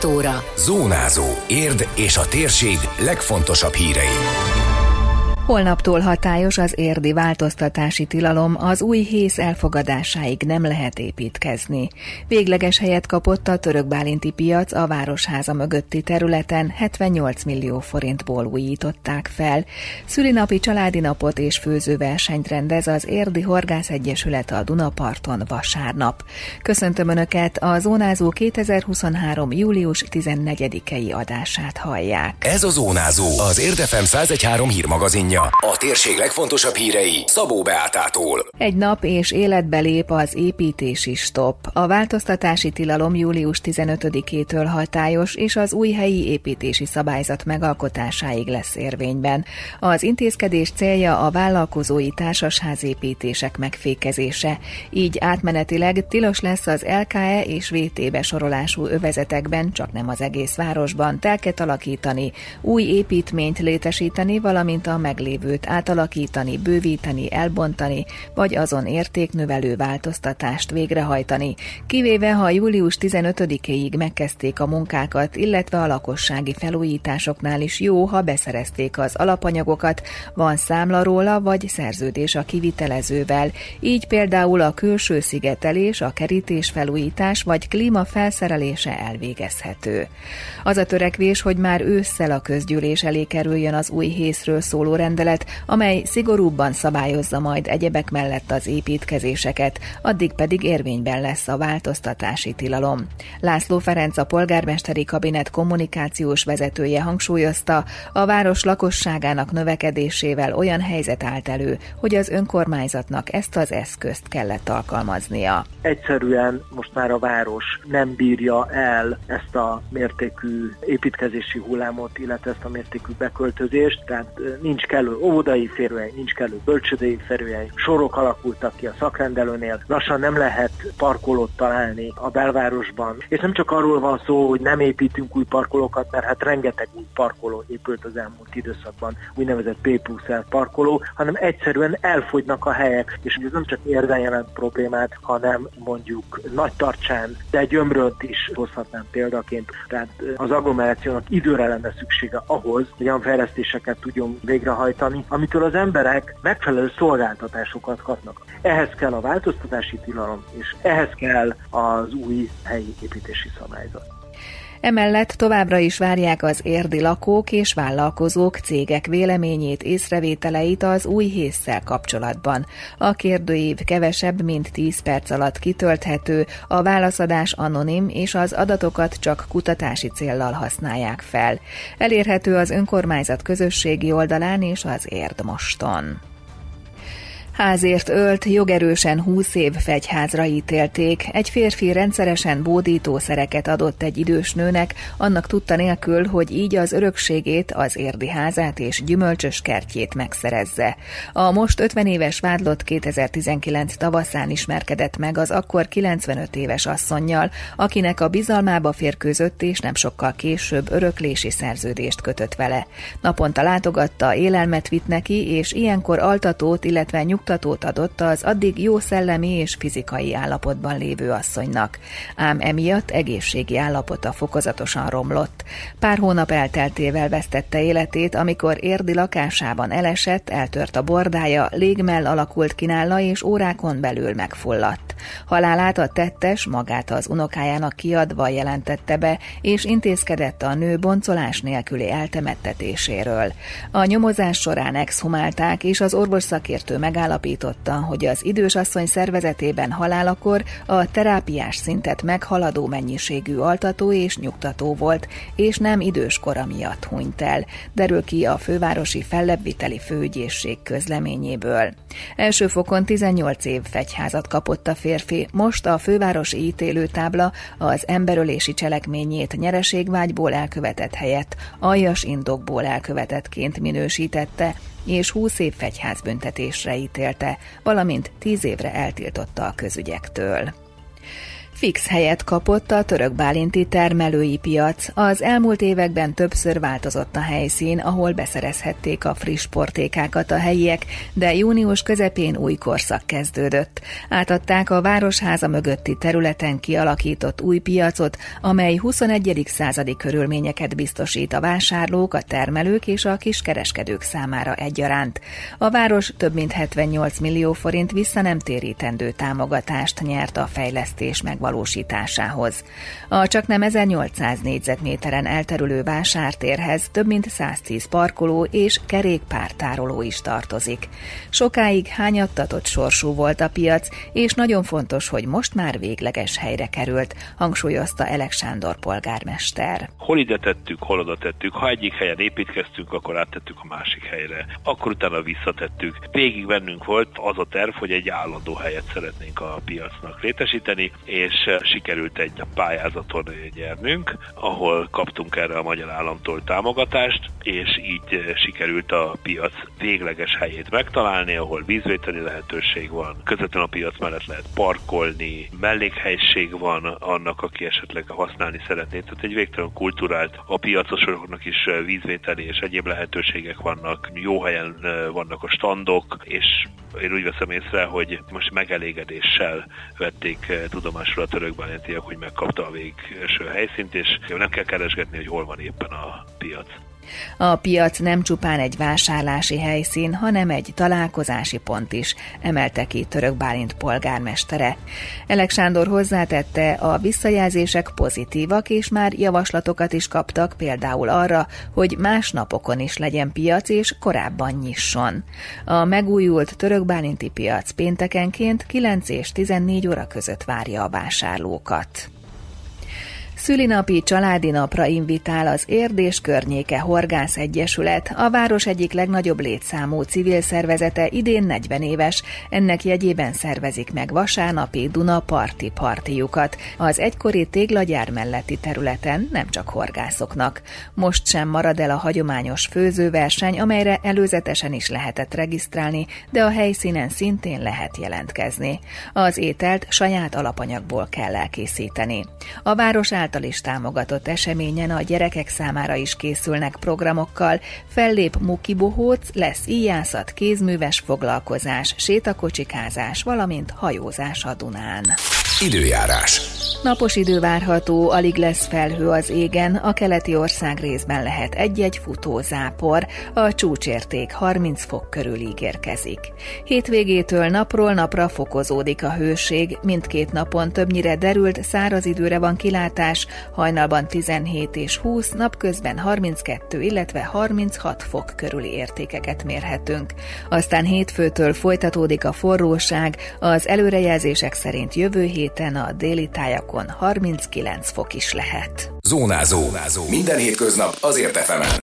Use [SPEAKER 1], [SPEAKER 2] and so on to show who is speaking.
[SPEAKER 1] 7 óra.
[SPEAKER 2] Zónázó. Érd és a térség legfontosabb hírei.
[SPEAKER 3] Holnaptól hatályos az érdi változtatási tilalom, az új hész elfogadásáig nem lehet építkezni. Végleges helyet kapott a török bálinti piac a Városháza mögötti területen 78 millió forintból újították fel. Szülinapi családi napot és főzőversenyt rendez az Érdi Horgász Egyesület a Dunaparton vasárnap. Köszöntöm Önöket, a Zónázó 2023. július 14-i adását hallják.
[SPEAKER 2] Ez a Zónázó, az Érdefem 113 hírmagazinja a térség legfontosabb hírei Szabó Beátától.
[SPEAKER 3] Egy nap és életbe lép az építési stop. A változtatási tilalom július 15-től hatályos, és az új helyi építési szabályzat megalkotásáig lesz érvényben. Az intézkedés célja a vállalkozói társasházépítések megfékezése. Így átmenetileg tilos lesz az LKE és VT besorolású övezetekben, csak nem az egész városban telket alakítani, új építményt létesíteni, valamint a meglévő meglévőt átalakítani, bővíteni, elbontani, vagy azon értéknövelő változtatást végrehajtani, kivéve ha július 15-ig megkezdték a munkákat, illetve a lakossági felújításoknál is jó, ha beszerezték az alapanyagokat, van számla róla, vagy szerződés a kivitelezővel, így például a külső szigetelés, a kerítés felújítás vagy klíma felszerelése elvégezhető. Az a törekvés, hogy már ősszel a közgyűlés elé kerüljön az új hészről szóló rendelet, rendelet, amely szigorúbban szabályozza majd egyebek mellett az építkezéseket, addig pedig érvényben lesz a változtatási tilalom. László Ferenc a polgármesteri kabinet kommunikációs vezetője hangsúlyozta, a város lakosságának növekedésével olyan helyzet állt elő, hogy az önkormányzatnak ezt az eszközt kellett alkalmaznia.
[SPEAKER 4] Egyszerűen most már a város nem bírja el ezt a mértékű építkezési hullámot, illetve ezt a mértékű beköltözést, tehát nincs kellő kellő óvodai férőhely, nincs kellő bölcsödei férőhely, sorok alakultak ki a szakrendelőnél, lassan nem lehet parkolót találni a belvárosban. És nem csak arról van szó, hogy nem építünk új parkolókat, mert hát rengeteg új parkoló épült az elmúlt időszakban, úgynevezett P parkoló, hanem egyszerűen elfogynak a helyek, és ez nem csak érden jelent problémát, hanem mondjuk nagy tartsán, de gyömrönt is hozhatnám példaként. Tehát az agglomerációnak időre lenne szüksége ahhoz, hogy olyan fejlesztéseket tudjon végrehajtani, nyújtani, amitől az emberek megfelelő szolgáltatásokat kapnak. Ehhez kell a változtatási tilalom, és ehhez kell az új helyi építési szabályzat.
[SPEAKER 3] Emellett továbbra is várják az érdi lakók és vállalkozók cégek véleményét, észrevételeit az új hésszel kapcsolatban. A kérdőív kevesebb, mint 10 perc alatt kitölthető, a válaszadás anonim, és az adatokat csak kutatási céllal használják fel. Elérhető az önkormányzat közösségi oldalán és az érd moston. Házért ölt, jogerősen 20 év fegyházra ítélték. Egy férfi rendszeresen bódítószereket adott egy idős nőnek, annak tudta nélkül, hogy így az örökségét, az érdi házát és gyümölcsös kertjét megszerezze. A most 50 éves vádlott 2019 tavaszán ismerkedett meg az akkor 95 éves asszonnyal, akinek a bizalmába férkőzött és nem sokkal később öröklési szerződést kötött vele. Naponta látogatta, élelmet vitt neki, és ilyenkor altatót, illetve nyugtatót nyugtatót adott az addig jó szellemi és fizikai állapotban lévő asszonynak, ám emiatt egészségi állapota fokozatosan romlott. Pár hónap elteltével vesztette életét, amikor érdi lakásában elesett, eltört a bordája, légmell alakult ki nála, és órákon belül megfulladt. Halálát a tettes magát az unokájának kiadva jelentette be, és intézkedett a nő boncolás nélküli eltemettetéséről. A nyomozás során exhumálták, és az orvos szakértő megállapította, megállapította, hogy az idős asszony szervezetében halálakor a terápiás szintet meghaladó mennyiségű altató és nyugtató volt, és nem időskora miatt hunyt el, derül ki a fővárosi fellebbviteli főügyészség közleményéből. Első fokon 18 év fegyházat kapott a férfi, most a fővárosi ítélőtábla az emberölési cselekményét nyereségvágyból elkövetett helyett aljas indokból elkövetettként minősítette, és 20 év fegyházbüntetésre ítélte, valamint 10 évre eltiltotta a közügyektől. Fix helyet kapott a török bálinti termelői piac. Az elmúlt években többször változott a helyszín, ahol beszerezhették a friss portékákat a helyiek, de június közepén új korszak kezdődött. Átadták a Városháza mögötti területen kialakított új piacot, amely 21. századi körülményeket biztosít a vásárlók, a termelők és a kiskereskedők számára egyaránt. A város több mint 78 millió forint visszanemtérítendő támogatást nyert a fejlesztés megvalósítására megvalósításához. A csak nem 1800 négyzetméteren elterülő vásártérhez több mint 110 parkoló és kerékpártároló is tartozik. Sokáig hányattatott sorsú volt a piac, és nagyon fontos, hogy most már végleges helyre került, hangsúlyozta Elek Sándor polgármester.
[SPEAKER 1] Hol ide tettük, hol oda tettük. Ha egyik helyen építkeztünk, akkor áttettük a másik helyre. Akkor utána visszatettük. Végig bennünk volt az a terv, hogy egy állandó helyet szeretnénk a piacnak létesíteni, és sikerült egy pályázaton nyernünk, ahol kaptunk erre a magyar államtól támogatást, és így sikerült a piac végleges helyét megtalálni, ahol vízvételi lehetőség van, közvetlenül a piac mellett lehet parkolni, mellékhelyiség van annak, aki esetleg használni szeretné. Tehát egy végtelen kultúrált a piacosoknak is vízvételi és egyéb lehetőségek vannak, jó helyen vannak a standok, és én úgy veszem észre, hogy most megelégedéssel vették tudomásul a török bánetiek, hogy megkapta a végső helyszínt, és nem kell keresgetni, hogy hol van éppen a piac.
[SPEAKER 3] A piac nem csupán egy vásárlási helyszín, hanem egy találkozási pont is, emelte ki Török Bálint polgármestere. Elek Sándor hozzátette, a visszajelzések pozitívak, és már javaslatokat is kaptak például arra, hogy más napokon is legyen piac, és korábban nyisson. A megújult Török Bálinti piac péntekenként 9 és 14 óra között várja a vásárlókat. Szülinapi családi napra invitál az Érdés Környéke Horgász Egyesület, a város egyik legnagyobb létszámú civil szervezete idén 40 éves, ennek jegyében szervezik meg vasárnapi Duna parti partijukat, az egykori téglagyár melletti területen nem csak horgászoknak. Most sem marad el a hagyományos főzőverseny, amelyre előzetesen is lehetett regisztrálni, de a helyszínen szintén lehet jelentkezni. Az ételt saját alapanyagból kell elkészíteni. A város által is támogatott eseményen a gyerekek számára is készülnek programokkal, fellép Muki Bohóc, lesz íjászat, kézműves foglalkozás, sétakocsikázás, valamint hajózás a Dunán.
[SPEAKER 2] Időjárás.
[SPEAKER 3] Napos idő várható, alig lesz felhő az égen, a keleti ország részben lehet egy-egy futózápor, a csúcsérték 30 fok körül ígérkezik. Hétvégétől napról napra fokozódik a hőség, mindkét napon többnyire derült száraz időre van kilátás, hajnalban 17 és 20, napközben 32, illetve 36 fok körüli értékeket mérhetünk. Aztán hétfőtől folytatódik a forróság, az előrejelzések szerint jövő héten a déli tájakon 39 fok is lehet.
[SPEAKER 2] Zónázó. Zónázó. Minden hétköznap azért efemen.